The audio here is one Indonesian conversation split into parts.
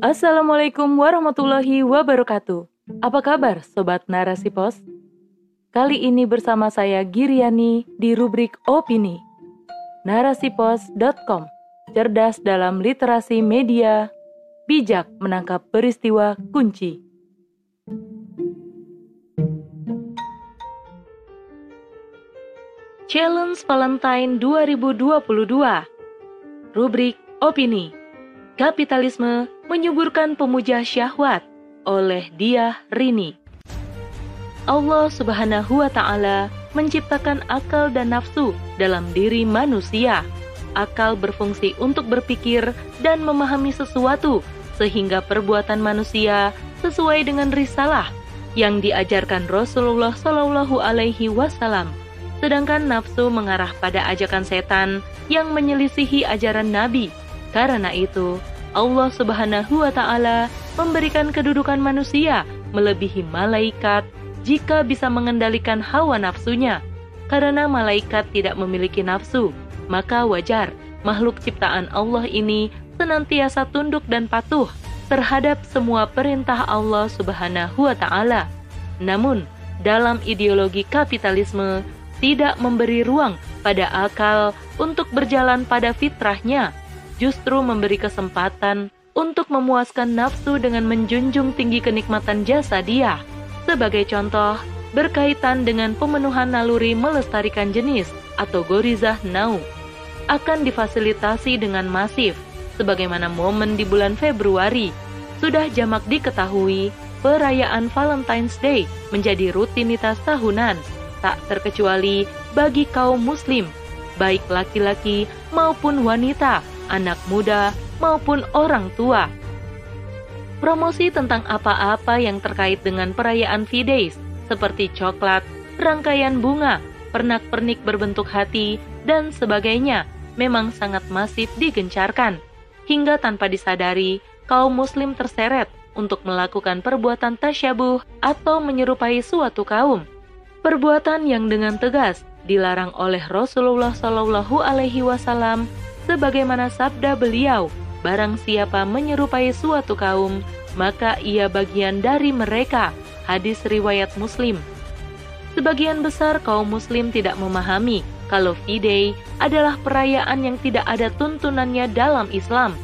Assalamualaikum warahmatullahi wabarakatuh. Apa kabar Sobat Narasi Pos? Kali ini bersama saya Giriani di rubrik Opini. Narasipos.com Cerdas dalam literasi media, bijak menangkap peristiwa kunci. Challenge Valentine 2022 Rubrik Opini Kapitalisme menyuburkan pemuja syahwat oleh Dia Rini Allah subhanahu wa ta'ala menciptakan akal dan nafsu dalam diri manusia. Akal berfungsi untuk berpikir dan memahami sesuatu sehingga perbuatan manusia sesuai dengan risalah yang diajarkan Rasulullah Shallallahu Alaihi Wasallam sedangkan nafsu mengarah pada ajakan setan yang menyelisihi ajaran Nabi. Karena itu, Allah Subhanahu wa Ta'ala memberikan kedudukan manusia melebihi malaikat jika bisa mengendalikan hawa nafsunya. Karena malaikat tidak memiliki nafsu, maka wajar makhluk ciptaan Allah ini senantiasa tunduk dan patuh terhadap semua perintah Allah Subhanahu wa Ta'ala. Namun, dalam ideologi kapitalisme, tidak memberi ruang pada akal untuk berjalan pada fitrahnya, justru memberi kesempatan untuk memuaskan nafsu dengan menjunjung tinggi kenikmatan jasa dia. Sebagai contoh, berkaitan dengan pemenuhan naluri melestarikan jenis atau gorizah nau akan difasilitasi dengan masif sebagaimana momen di bulan Februari sudah jamak diketahui perayaan Valentine's Day menjadi rutinitas tahunan tak terkecuali bagi kaum muslim, baik laki-laki maupun wanita, anak muda maupun orang tua. Promosi tentang apa-apa yang terkait dengan perayaan V-Days, seperti coklat, rangkaian bunga, pernak-pernik berbentuk hati, dan sebagainya, memang sangat masif digencarkan. Hingga tanpa disadari, kaum muslim terseret untuk melakukan perbuatan tasyabuh atau menyerupai suatu kaum perbuatan yang dengan tegas dilarang oleh Rasulullah Shallallahu Alaihi Wasallam, sebagaimana sabda beliau, barang siapa menyerupai suatu kaum, maka ia bagian dari mereka. Hadis riwayat Muslim. Sebagian besar kaum Muslim tidak memahami kalau V-Day adalah perayaan yang tidak ada tuntunannya dalam Islam.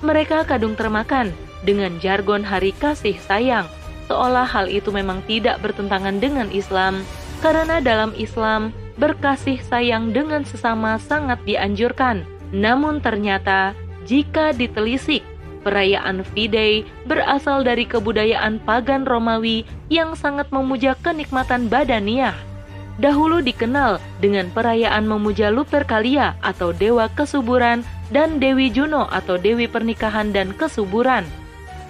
Mereka kadung termakan dengan jargon hari kasih sayang seolah hal itu memang tidak bertentangan dengan Islam, karena dalam Islam berkasih sayang dengan sesama sangat dianjurkan. Namun ternyata jika ditelisik, perayaan V-Day berasal dari kebudayaan pagan Romawi yang sangat memuja kenikmatan badaniah. Dahulu dikenal dengan perayaan memuja Lupercalia atau dewa kesuburan dan Dewi Juno atau dewi pernikahan dan kesuburan.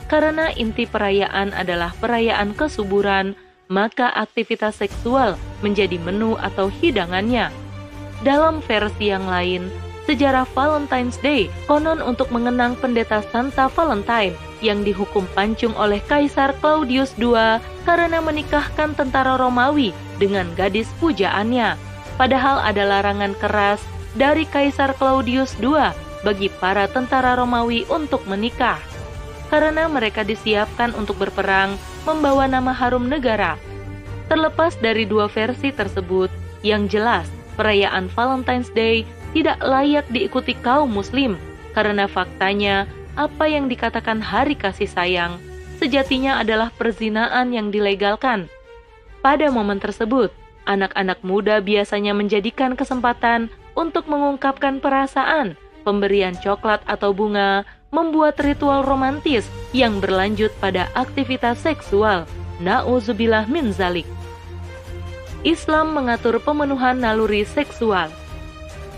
Karena inti perayaan adalah perayaan kesuburan, maka aktivitas seksual menjadi menu atau hidangannya. Dalam versi yang lain, sejarah Valentine's Day konon untuk mengenang pendeta Santa Valentine yang dihukum pancung oleh Kaisar Claudius II karena menikahkan tentara Romawi dengan gadis pujaannya. Padahal ada larangan keras dari Kaisar Claudius II bagi para tentara Romawi untuk menikah karena mereka disiapkan untuk berperang membawa nama harum negara. Terlepas dari dua versi tersebut, yang jelas perayaan Valentine's Day tidak layak diikuti kaum muslim karena faktanya apa yang dikatakan hari kasih sayang sejatinya adalah perzinaan yang dilegalkan. Pada momen tersebut, anak-anak muda biasanya menjadikan kesempatan untuk mengungkapkan perasaan, pemberian coklat atau bunga, membuat ritual romantis yang berlanjut pada aktivitas seksual. Nauzubillah min zalik. Islam mengatur pemenuhan naluri seksual.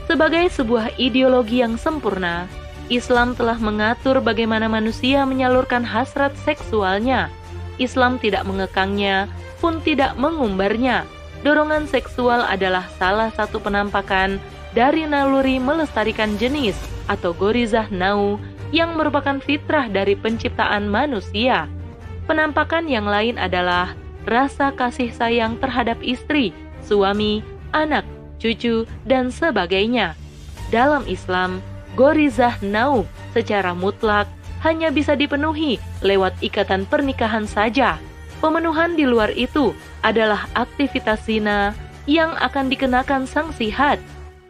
Sebagai sebuah ideologi yang sempurna, Islam telah mengatur bagaimana manusia menyalurkan hasrat seksualnya. Islam tidak mengekangnya, pun tidak mengumbarnya. Dorongan seksual adalah salah satu penampakan dari naluri melestarikan jenis atau gorizah nau yang merupakan fitrah dari penciptaan manusia. Penampakan yang lain adalah rasa kasih sayang terhadap istri, suami, anak, cucu, dan sebagainya. Dalam Islam, gorizah nau secara mutlak hanya bisa dipenuhi lewat ikatan pernikahan saja. Pemenuhan di luar itu adalah aktivitas zina yang akan dikenakan sanksi had,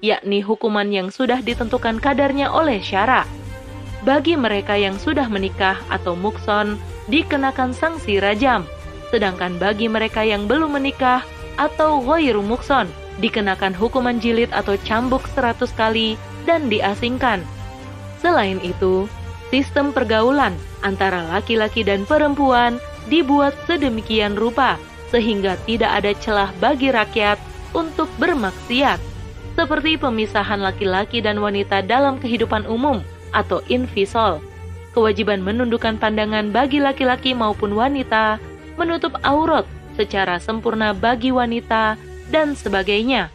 yakni hukuman yang sudah ditentukan kadarnya oleh syara. Bagi mereka yang sudah menikah atau mukson, dikenakan sanksi rajam, sedangkan bagi mereka yang belum menikah atau ghairu mukson, dikenakan hukuman jilid atau cambuk 100 kali dan diasingkan. Selain itu, sistem pergaulan antara laki-laki dan perempuan dibuat sedemikian rupa sehingga tidak ada celah bagi rakyat untuk bermaksiat, seperti pemisahan laki-laki dan wanita dalam kehidupan umum atau invisol, kewajiban menundukkan pandangan bagi laki-laki maupun wanita, menutup aurat secara sempurna bagi wanita, dan sebagainya.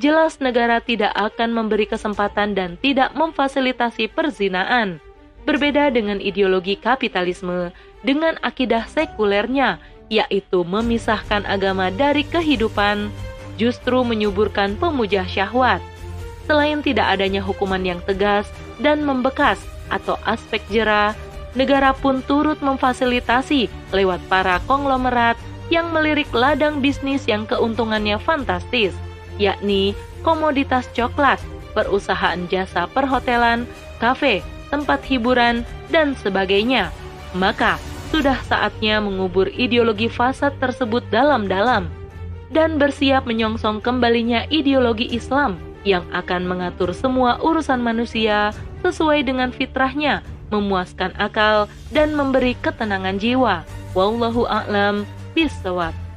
Jelas negara tidak akan memberi kesempatan dan tidak memfasilitasi perzinaan. Berbeda dengan ideologi kapitalisme dengan akidah sekulernya, yaitu memisahkan agama dari kehidupan, justru menyuburkan pemuja syahwat. Selain tidak adanya hukuman yang tegas dan membekas atau aspek jera, negara pun turut memfasilitasi lewat para konglomerat yang melirik ladang bisnis yang keuntungannya fantastis, yakni komoditas coklat, perusahaan jasa perhotelan, kafe, tempat hiburan, dan sebagainya. Maka, sudah saatnya mengubur ideologi fasad tersebut dalam-dalam dan bersiap menyongsong kembalinya ideologi Islam yang akan mengatur semua urusan manusia sesuai dengan fitrahnya, memuaskan akal, dan memberi ketenangan jiwa. Wallahu a'lam bishawab.